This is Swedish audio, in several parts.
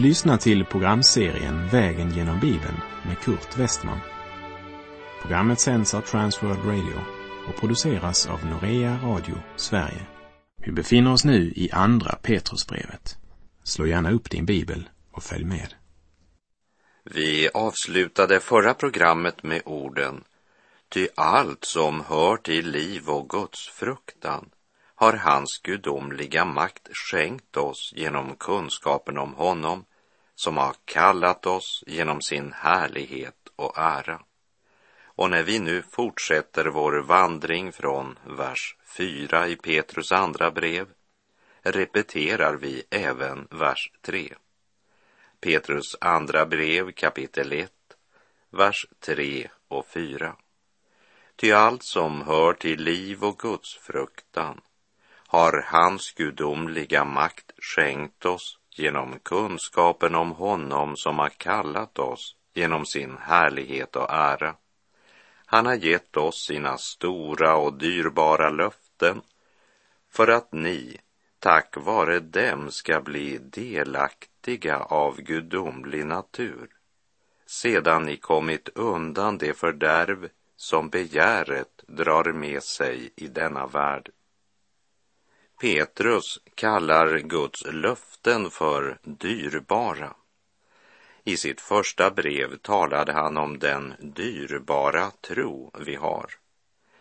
Du lyssnar till programserien Vägen genom Bibeln med Kurt Westman. Programmet sänds av Transworld Radio och produceras av Norea Radio Sverige. Vi befinner oss nu i Andra Petrusbrevet. Slå gärna upp din bibel och följ med. Vi avslutade förra programmet med orden Ty allt som hör till liv och Guds fruktan har hans gudomliga makt skänkt oss genom kunskapen om honom som har kallat oss genom sin härlighet och ära. Och när vi nu fortsätter vår vandring från vers 4 i Petrus andra brev repeterar vi även vers 3. Petrus andra brev kapitel 1, vers 3 och 4. Ty allt som hör till liv och Guds fruktan har hans gudomliga makt skänkt oss genom kunskapen om honom som har kallat oss genom sin härlighet och ära. Han har gett oss sina stora och dyrbara löften för att ni, tack vare dem, ska bli delaktiga av gudomlig natur sedan ni kommit undan det fördärv som begäret drar med sig i denna värld. Petrus kallar Guds löften för dyrbara. I sitt första brev talade han om den dyrbara tro vi har.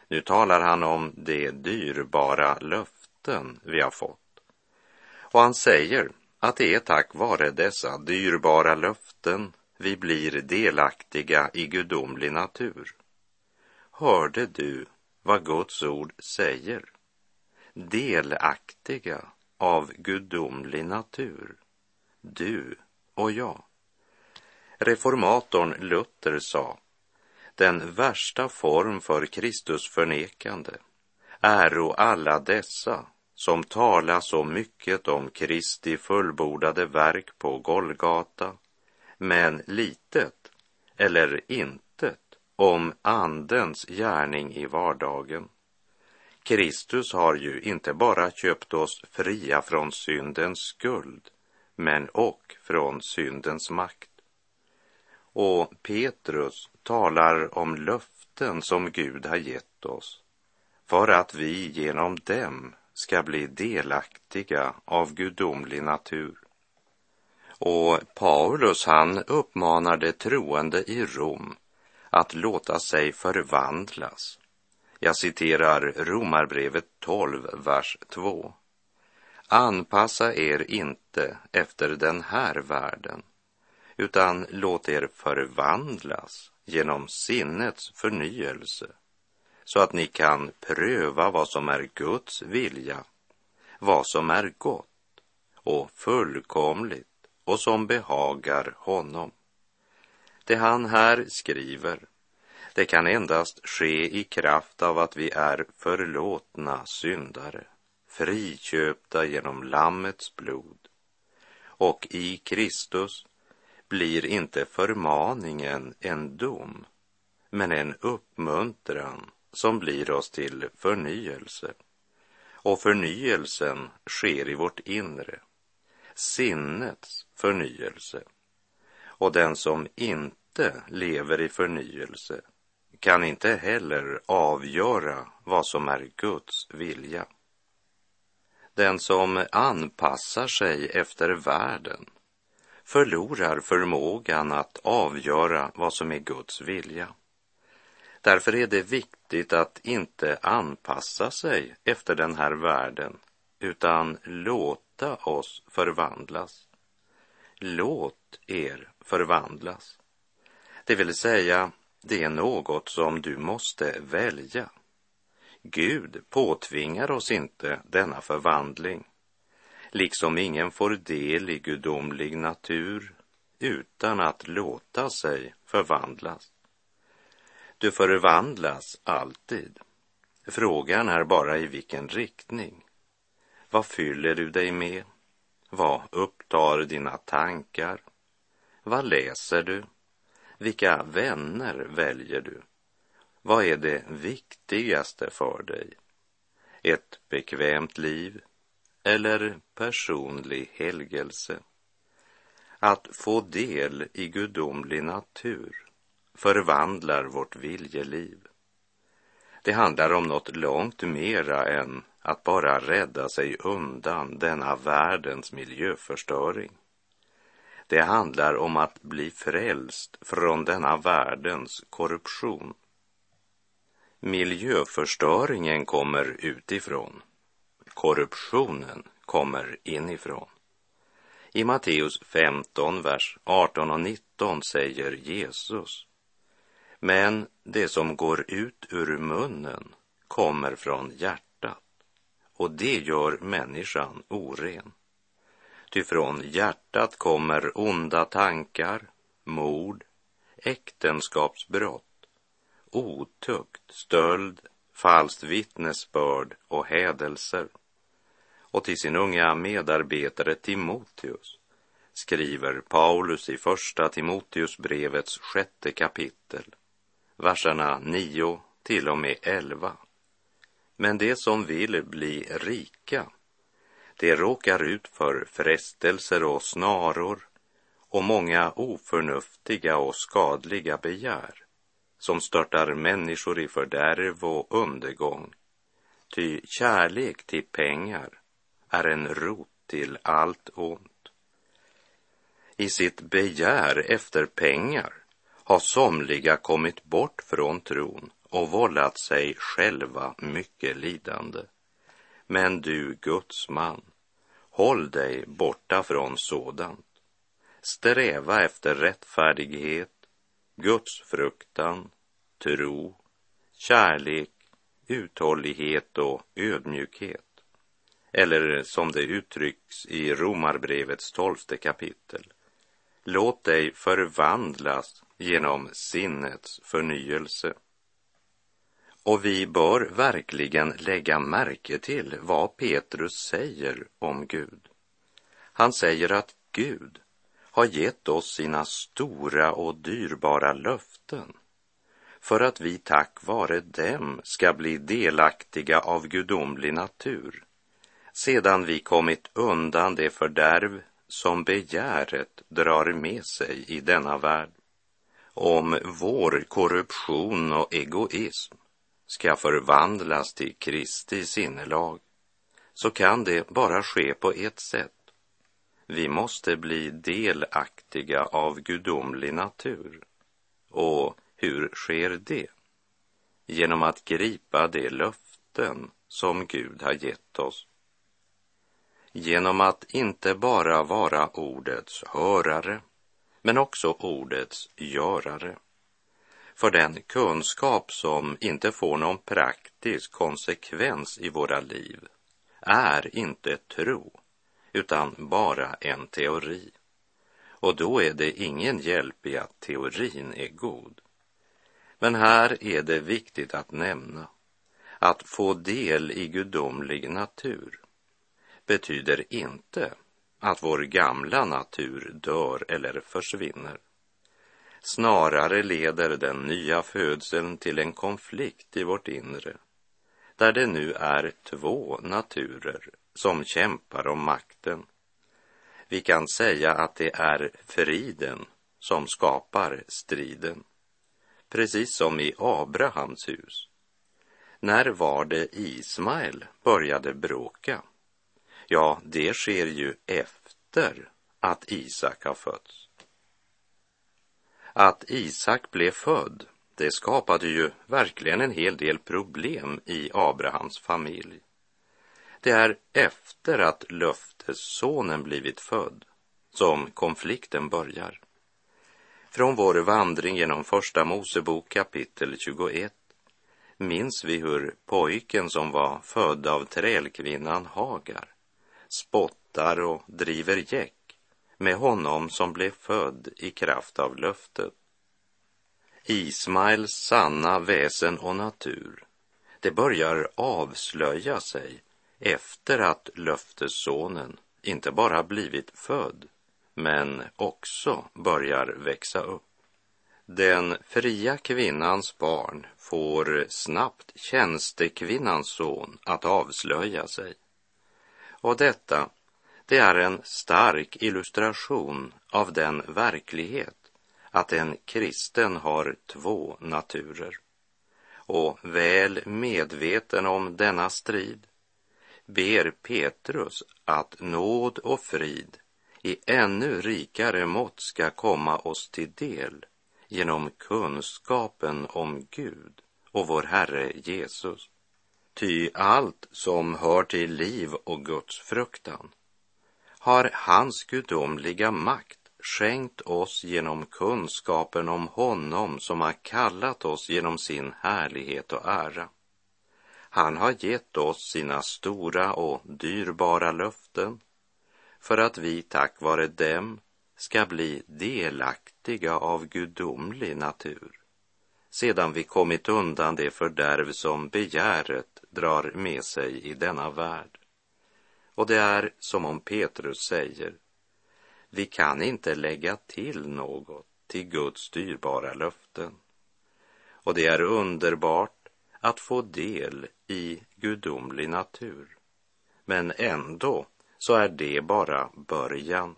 Nu talar han om de dyrbara löften vi har fått. Och han säger att det är tack vare dessa dyrbara löften vi blir delaktiga i gudomlig natur. Hörde du vad Guds ord säger? Delaktiga av gudomlig natur, du och jag. Reformatorn Luther sa, den värsta form för Kristus förnekande äro alla dessa som talar så mycket om Kristi fullbordade verk på Golgata, men litet eller intet om Andens gärning i vardagen. Kristus har ju inte bara köpt oss fria från syndens skuld, men och från syndens makt. Och Petrus talar om löften som Gud har gett oss för att vi genom dem ska bli delaktiga av gudomlig natur. Och Paulus han uppmanar de troende i Rom att låta sig förvandlas jag citerar Romarbrevet 12, vers 2. Anpassa er inte efter den här världen, utan låt er förvandlas genom sinnets förnyelse, så att ni kan pröva vad som är Guds vilja, vad som är gott och fullkomligt och som behagar honom. Det han här skriver det kan endast ske i kraft av att vi är förlåtna syndare, friköpta genom Lammets blod. Och i Kristus blir inte förmaningen en dom, men en uppmuntran som blir oss till förnyelse. Och förnyelsen sker i vårt inre, sinnets förnyelse. Och den som inte lever i förnyelse kan inte heller avgöra vad som är Guds vilja. Den som anpassar sig efter världen förlorar förmågan att avgöra vad som är Guds vilja. Därför är det viktigt att inte anpassa sig efter den här världen utan låta oss förvandlas. Låt er förvandlas. Det vill säga, det är något som du måste välja. Gud påtvingar oss inte denna förvandling, liksom ingen får del i gudomlig natur utan att låta sig förvandlas. Du förvandlas alltid. Frågan är bara i vilken riktning. Vad fyller du dig med? Vad upptar dina tankar? Vad läser du? Vilka vänner väljer du? Vad är det viktigaste för dig? Ett bekvämt liv eller personlig helgelse? Att få del i gudomlig natur förvandlar vårt viljeliv. Det handlar om något långt mera än att bara rädda sig undan denna världens miljöförstöring. Det handlar om att bli frälst från denna världens korruption. Miljöförstöringen kommer utifrån. Korruptionen kommer inifrån. I Matteus 15, vers 18 och 19 säger Jesus men det som går ut ur munnen kommer från hjärtat och det gör människan oren. Ty från hjärtat kommer onda tankar, mord, äktenskapsbrott, otukt, stöld, falskt vittnesbörd och hädelser. Och till sin unga medarbetare Timoteus skriver Paulus i första Timoteusbrevets sjätte kapitel verserna 9 till och med 11. Men det som vill bli rika, de råkar ut för frestelser och snaror och många oförnuftiga och skadliga begär som störtar människor i fördärv och undergång. Ty kärlek till pengar är en rot till allt ont. I sitt begär efter pengar har somliga kommit bort från tron och vållat sig själva mycket lidande. Men du, Guds man, håll dig borta från sådant. Sträva efter rättfärdighet, Guds fruktan, tro, kärlek, uthållighet och ödmjukhet. Eller som det uttrycks i Romarbrevets tolfte kapitel. Låt dig förvandlas genom sinnets förnyelse. Och vi bör verkligen lägga märke till vad Petrus säger om Gud. Han säger att Gud har gett oss sina stora och dyrbara löften för att vi tack vare dem ska bli delaktiga av gudomlig natur sedan vi kommit undan det fördärv som begäret drar med sig i denna värld om vår korruption och egoism ska förvandlas till Kristi sinnelag så kan det bara ske på ett sätt. Vi måste bli delaktiga av gudomlig natur. Och hur sker det? Genom att gripa de löften som Gud har gett oss. Genom att inte bara vara ordets hörare men också ordets görare. För den kunskap som inte får någon praktisk konsekvens i våra liv är inte tro, utan bara en teori. Och då är det ingen hjälp i att teorin är god. Men här är det viktigt att nämna att få del i gudomlig natur betyder inte att vår gamla natur dör eller försvinner. Snarare leder den nya födseln till en konflikt i vårt inre, där det nu är två naturer som kämpar om makten. Vi kan säga att det är friden som skapar striden, precis som i Abrahams hus. När var det Ismael började bråka? Ja, det sker ju efter att Isak har fötts. Att Isak blev född, det skapade ju verkligen en hel del problem i Abrahams familj. Det är efter att löftessonen blivit född som konflikten börjar. Från vår vandring genom Första Mosebok kapitel 21 minns vi hur pojken som var född av trälkvinnan Hagar spottar och driver gäck med honom som blev född i kraft av löftet. Ismaels sanna väsen och natur, det börjar avslöja sig efter att löftessonen inte bara blivit född, men också börjar växa upp. Den fria kvinnans barn får snabbt tjänstekvinnans son att avslöja sig. Och detta, det är en stark illustration av den verklighet att en kristen har två naturer. Och väl medveten om denna strid ber Petrus att nåd och frid i ännu rikare mått ska komma oss till del genom kunskapen om Gud och vår Herre Jesus. Ty allt som hör till liv och Guds fruktan har hans gudomliga makt skänkt oss genom kunskapen om honom som har kallat oss genom sin härlighet och ära. Han har gett oss sina stora och dyrbara löften för att vi tack vare dem ska bli delaktiga av gudomlig natur sedan vi kommit undan det fördärv som begäret drar med sig i denna värld. Och det är som om Petrus säger, vi kan inte lägga till något till Guds dyrbara löften. Och det är underbart att få del i gudomlig natur. Men ändå så är det bara början.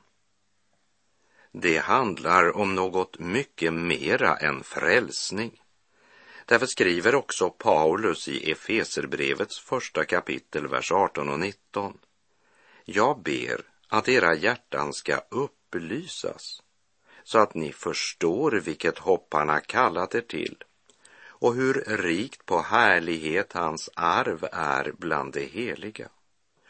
Det handlar om något mycket mera än frälsning. Därför skriver också Paulus i Efeserbrevets första kapitel, vers 18 och 19. Jag ber att era hjärtan ska upplysas så att ni förstår vilket hopp han har kallat er till och hur rikt på härlighet hans arv är bland de heliga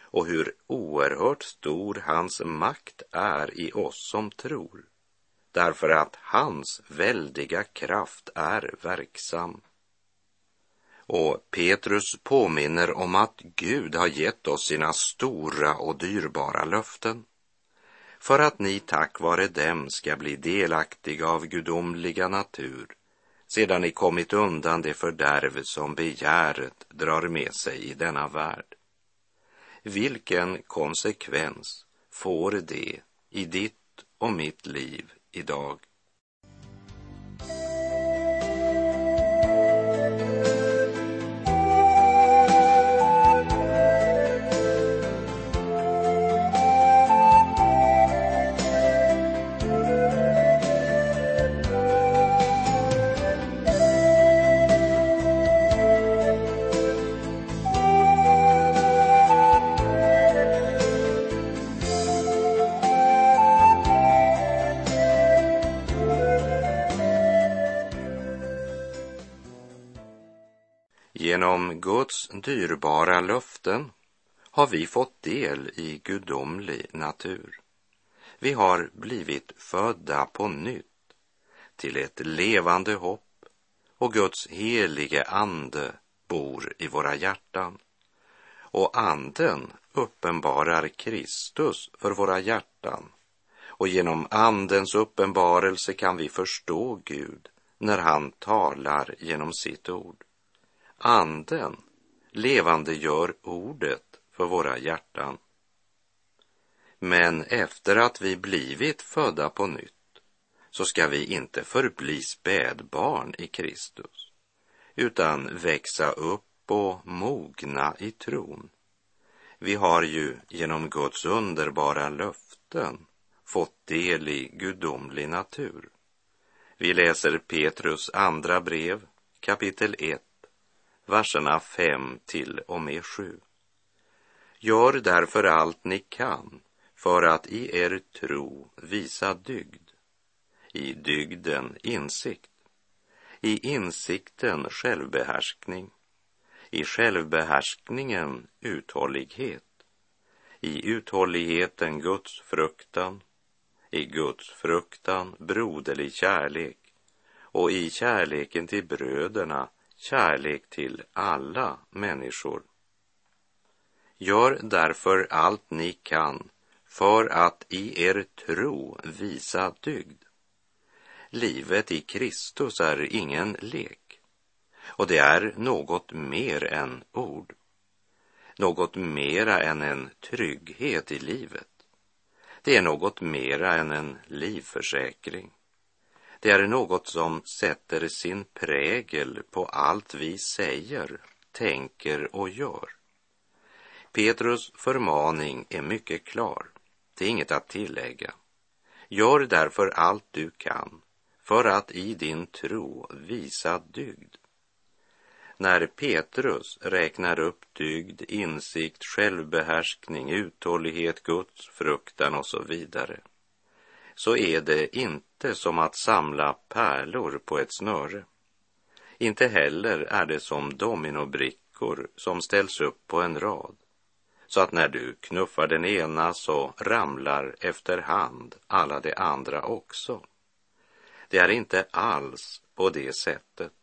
och hur oerhört stor hans makt är i oss som tror, därför att hans väldiga kraft är verksam. Och Petrus påminner om att Gud har gett oss sina stora och dyrbara löften för att ni tack vare dem ska bli delaktiga av gudomliga natur sedan ni kommit undan det fördärv som begäret drar med sig i denna värld. Vilken konsekvens får det i ditt och mitt liv idag? Guds dyrbara löften har vi fått del i gudomlig natur. Vi har blivit födda på nytt till ett levande hopp och Guds helige ande bor i våra hjärtan. Och anden uppenbarar Kristus för våra hjärtan och genom andens uppenbarelse kan vi förstå Gud när han talar genom sitt ord. Anden levandegör ordet för våra hjärtan. Men efter att vi blivit födda på nytt så ska vi inte förbli spädbarn i Kristus utan växa upp och mogna i tron. Vi har ju genom Guds underbara löften fått del i gudomlig natur. Vi läser Petrus andra brev, kapitel 1, verserna 5 till och med 7. Gör därför allt ni kan för att i er tro visa dygd, i dygden insikt, i insikten självbehärskning, i självbehärskningen uthållighet, i uthålligheten Guds fruktan, i Guds fruktan broderlig kärlek. Och i kärleken till bröderna kärlek till alla människor. Gör därför allt ni kan för att i er tro visa dygd. Livet i Kristus är ingen lek och det är något mer än ord. Något mera än en trygghet i livet. Det är något mera än en livförsäkring. Det är något som sätter sin prägel på allt vi säger, tänker och gör. Petrus förmaning är mycket klar. Det är inget att tillägga. Gör därför allt du kan för att i din tro visa dygd. När Petrus räknar upp dygd, insikt, självbehärskning, uthållighet, Guds fruktan och så vidare, så är det inte som att samla pärlor på ett snöre. Inte heller är det som dominobrickor som ställs upp på en rad, så att när du knuffar den ena så ramlar efterhand alla de andra också. Det är inte alls på det sättet.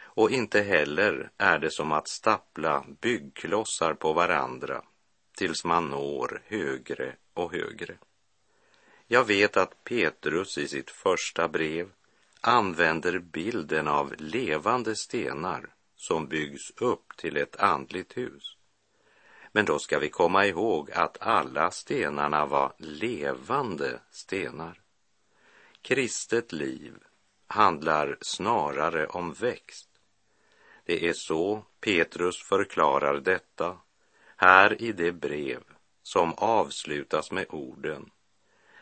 Och inte heller är det som att stapla byggklossar på varandra tills man når högre och högre. Jag vet att Petrus i sitt första brev använder bilden av levande stenar som byggs upp till ett andligt hus. Men då ska vi komma ihåg att alla stenarna var levande stenar. Kristet liv handlar snarare om växt. Det är så Petrus förklarar detta här i det brev som avslutas med orden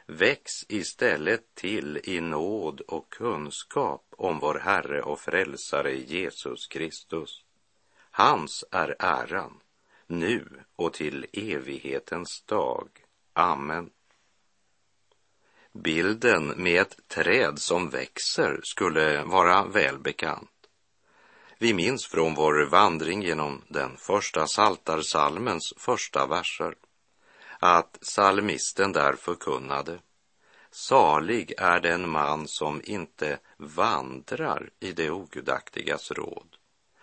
Väx istället till i nåd och kunskap om vår Herre och Frälsare Jesus Kristus. Hans är äran, nu och till evighetens dag. Amen. Bilden med ett träd som växer skulle vara välbekant. Vi minns från vår vandring genom den första saltarsalmens första verser att salmisten där förkunnade Salig är den man som inte vandrar i det ogudaktigas råd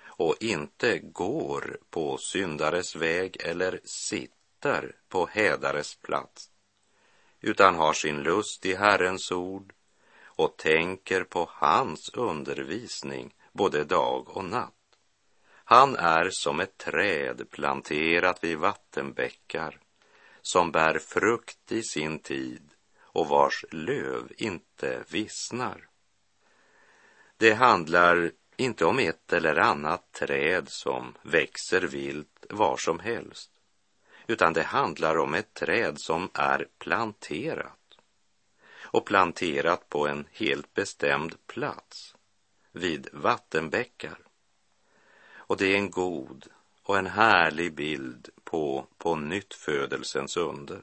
och inte går på syndares väg eller sitter på hädares plats utan har sin lust i Herrens ord och tänker på hans undervisning både dag och natt. Han är som ett träd planterat vid vattenbäckar som bär frukt i sin tid och vars löv inte vissnar. Det handlar inte om ett eller annat träd som växer vilt var som helst, utan det handlar om ett träd som är planterat och planterat på en helt bestämd plats vid vattenbäckar. Och det är en god och en härlig bild på på nyttfödelsens under.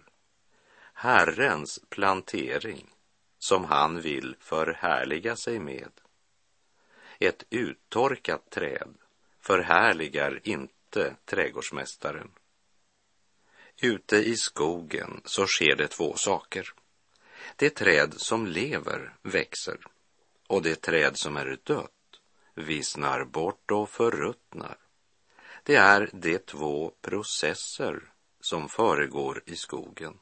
Herrens plantering som han vill förhärliga sig med. Ett uttorkat träd förhärligar inte trädgårdsmästaren. Ute i skogen så sker det två saker. Det träd som lever växer och det träd som är dött vissnar bort och förruttnar. Det är de två processer som föregår i skogen.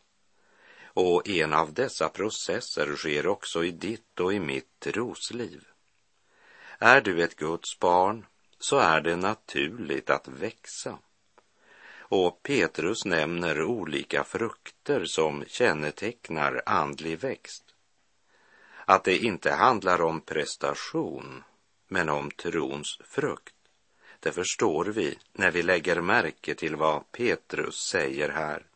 Och en av dessa processer sker också i ditt och i mitt trosliv. Är du ett Guds barn så är det naturligt att växa. Och Petrus nämner olika frukter som kännetecknar andlig växt. Att det inte handlar om prestation, men om trons frukt. Det förstår vi när vi lägger märke till vad Petrus säger här.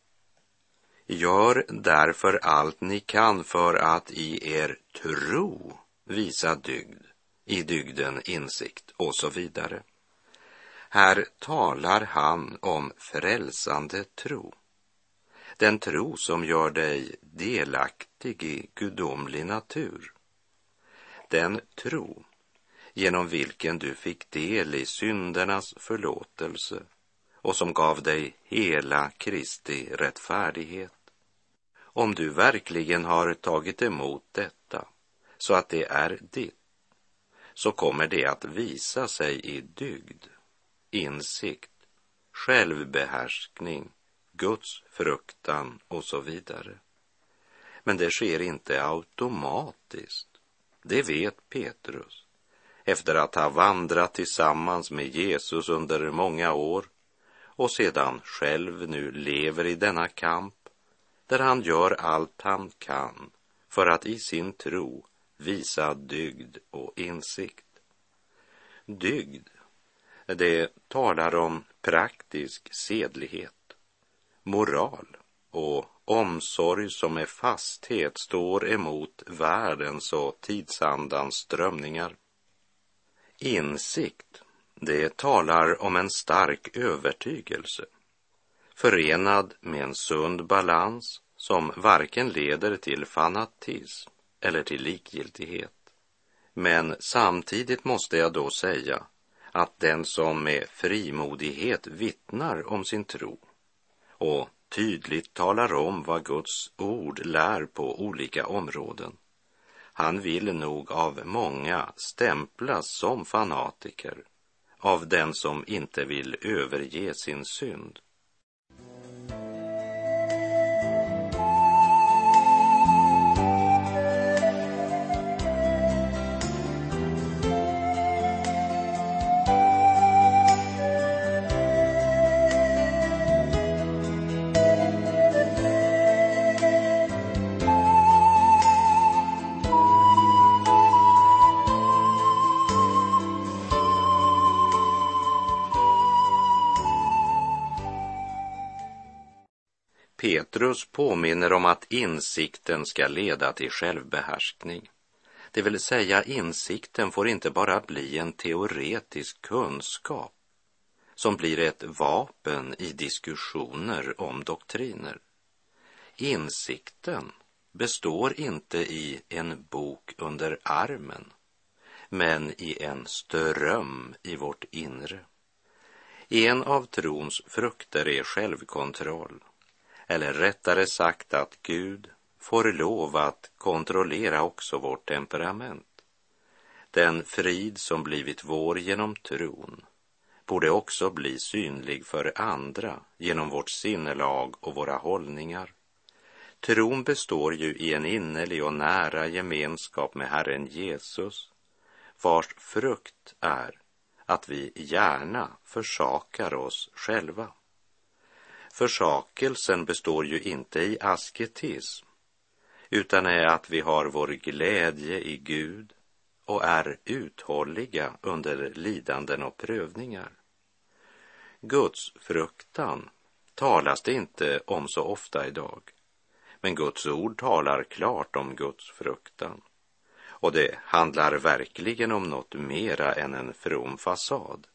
Gör därför allt ni kan för att i er tro visa dygd, i dygden insikt och så vidare. Här talar han om frälsande tro. Den tro som gör dig delaktig i gudomlig natur. Den tro genom vilken du fick del i syndernas förlåtelse och som gav dig hela Kristi rättfärdighet. Om du verkligen har tagit emot detta så att det är ditt, så kommer det att visa sig i dygd, insikt, självbehärskning, Guds fruktan och så vidare. Men det sker inte automatiskt. Det vet Petrus efter att ha vandrat tillsammans med Jesus under många år och sedan själv nu lever i denna kamp där han gör allt han kan för att i sin tro visa dygd och insikt. Dygd, det talar om praktisk sedlighet, moral och omsorg som med fasthet står emot världens och tidsandans strömningar. Insikt, det talar om en stark övertygelse förenad med en sund balans som varken leder till fanatism eller till likgiltighet. Men samtidigt måste jag då säga att den som med frimodighet vittnar om sin tro och tydligt talar om vad Guds ord lär på olika områden. Han vill nog av många stämplas som fanatiker, av den som inte vill överge sin synd. Petrus påminner om att insikten ska leda till självbehärskning. Det vill säga insikten får inte bara bli en teoretisk kunskap som blir ett vapen i diskussioner om doktriner. Insikten består inte i en bok under armen, men i en ström i vårt inre. En av trons frukter är självkontroll eller rättare sagt att Gud får lov att kontrollera också vårt temperament. Den frid som blivit vår genom tron borde också bli synlig för andra genom vårt sinnelag och våra hållningar. Tron består ju i en innerlig och nära gemenskap med Herren Jesus, vars frukt är att vi gärna försakar oss själva. Försakelsen består ju inte i asketism, utan är att vi har vår glädje i Gud och är uthålliga under lidanden och prövningar. Guds fruktan talas det inte om så ofta idag, men Guds ord talar klart om Guds fruktan. Och det handlar verkligen om något mera än en from fasad.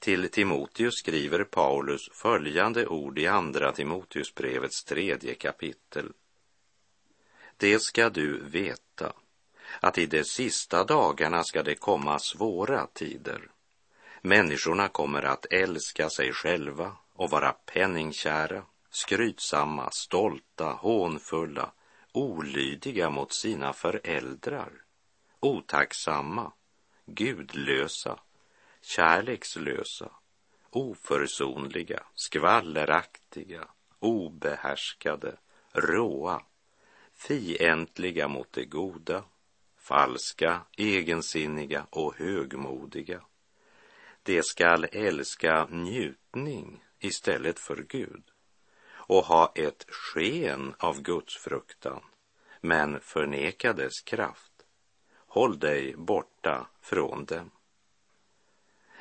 Till Timoteus skriver Paulus följande ord i Andra Timoteusbrevets tredje kapitel. Det ska du veta, att i de sista dagarna ska det komma svåra tider. Människorna kommer att älska sig själva och vara penningkära, skrytsamma, stolta, hånfulla, olydiga mot sina föräldrar, otacksamma, gudlösa, kärlekslösa, oförsonliga, skvalleraktiga, obehärskade, råa, fientliga mot det goda, falska, egensinniga och högmodiga. De skall älska njutning istället för Gud och ha ett sken av Guds fruktan, men förneka dess kraft. Håll dig borta från dem.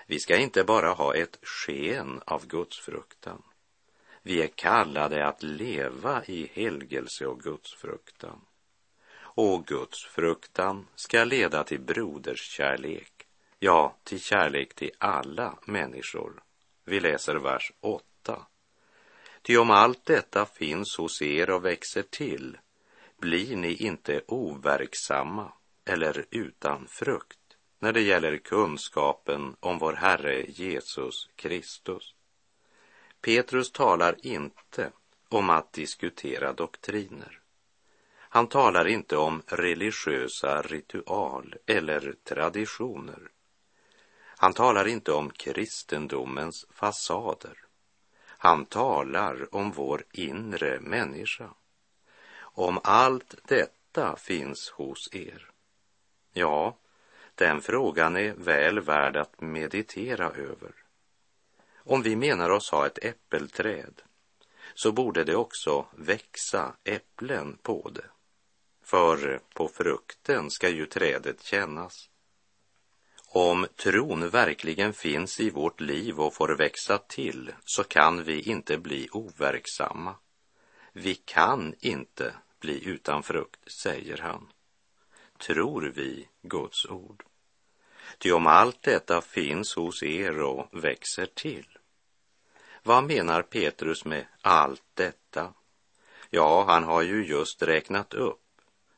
Vi ska inte bara ha ett sken av gudsfruktan. Vi är kallade att leva i helgelse och gudsfruktan. Och gudsfruktan ska leda till broderskärlek, ja, till kärlek till alla människor. Vi läser vers 8. Ty om allt detta finns hos er och växer till, blir ni inte overksamma eller utan frukt när det gäller kunskapen om vår Herre Jesus Kristus. Petrus talar inte om att diskutera doktriner. Han talar inte om religiösa ritual eller traditioner. Han talar inte om kristendomens fasader. Han talar om vår inre människa. Om allt detta finns hos er. Ja, den frågan är väl värd att meditera över. Om vi menar oss ha ett äppelträd så borde det också växa äpplen på det. För på frukten ska ju trädet kännas. Om tron verkligen finns i vårt liv och får växa till så kan vi inte bli overksamma. Vi kan inte bli utan frukt, säger han. Tror vi Guds ord? Ty om allt detta finns hos er och växer till. Vad menar Petrus med allt detta? Ja, han har ju just räknat upp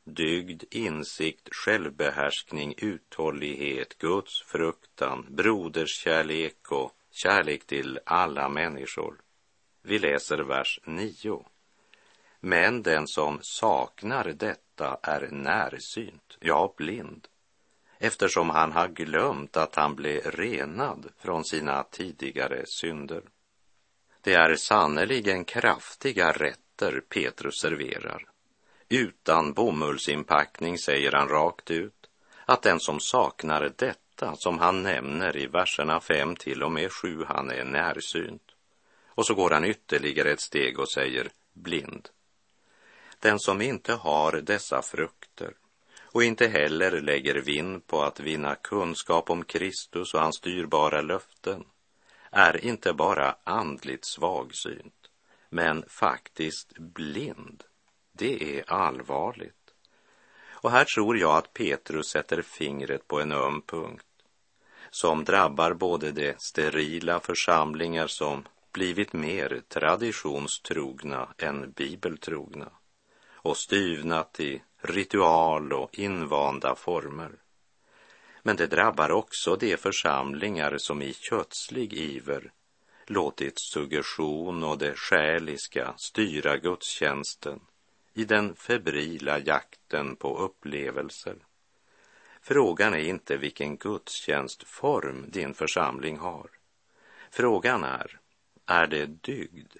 dygd, insikt, självbehärskning, uthållighet, Guds fruktan, broderskärlek och kärlek till alla människor. Vi läser vers 9. Men den som saknar detta är närsynt, ja blind, eftersom han har glömt att han blev renad från sina tidigare synder. Det är sannerligen kraftiga rätter Petrus serverar. Utan bomullsinpackning säger han rakt ut att den som saknar detta som han nämner i verserna 5 till och med 7, han är närsynt. Och så går han ytterligare ett steg och säger blind. Den som inte har dessa frukter och inte heller lägger vind på att vinna kunskap om Kristus och hans dyrbara löften är inte bara andligt svagsynt, men faktiskt blind. Det är allvarligt. Och här tror jag att Petrus sätter fingret på en öm punkt som drabbar både de sterila församlingar som blivit mer traditionstrogna än bibeltrogna och styvnat i ritual och invanda former. Men det drabbar också de församlingar som i kötslig iver låtit suggestion och det själiska styra gudstjänsten i den febrila jakten på upplevelser. Frågan är inte vilken gudstjänstform din församling har. Frågan är, är det dygd,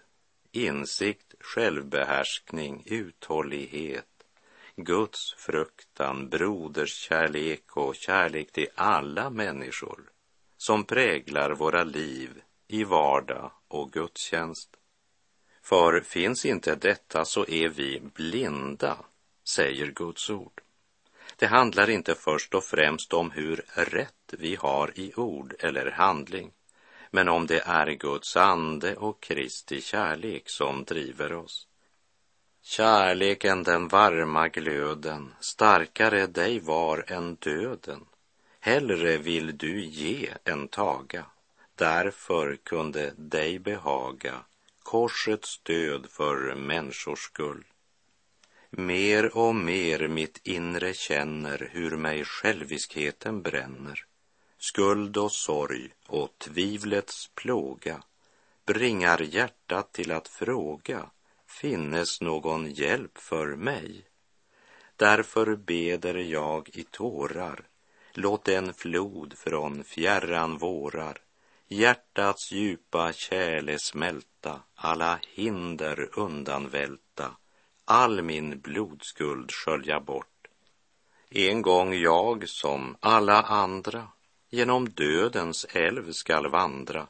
insikt, självbehärskning, uthållighet, Guds fruktan, broderskärlek och kärlek till alla människor som präglar våra liv i vardag och gudstjänst. För finns inte detta så är vi blinda, säger Guds ord. Det handlar inte först och främst om hur rätt vi har i ord eller handling, men om det är Guds ande och Kristi kärlek som driver oss. Kärleken, den varma glöden, starkare dig var än döden. Hellre vill du ge än taga, därför kunde dig behaga korsets död för människors skull. Mer och mer mitt inre känner hur mig själviskheten bränner. Skuld och sorg och tvivlets plåga bringar hjärtat till att fråga finnes någon hjälp för mig. Därför beder jag i tårar, låt en flod från fjärran vårar hjärtats djupa kärle smälta, alla hinder undanvälta, all min blodskuld skölja bort. En gång jag som alla andra genom dödens älv skall vandra,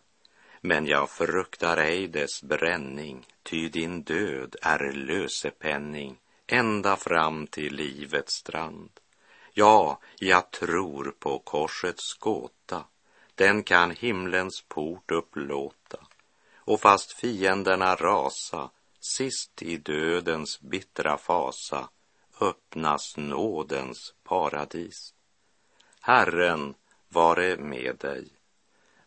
men jag fruktar ej dess bränning, ty din död är lösepenning ända fram till livets strand. Ja, jag tror på korsets gåta den kan himlens port upplåta och fast fienderna rasa sist i dödens bittra fasa öppnas nådens paradis. Herren vare med dig.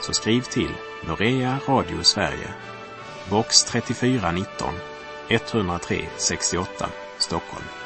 så skriv till Norea Radio Sverige, box 3419 103 68 Stockholm.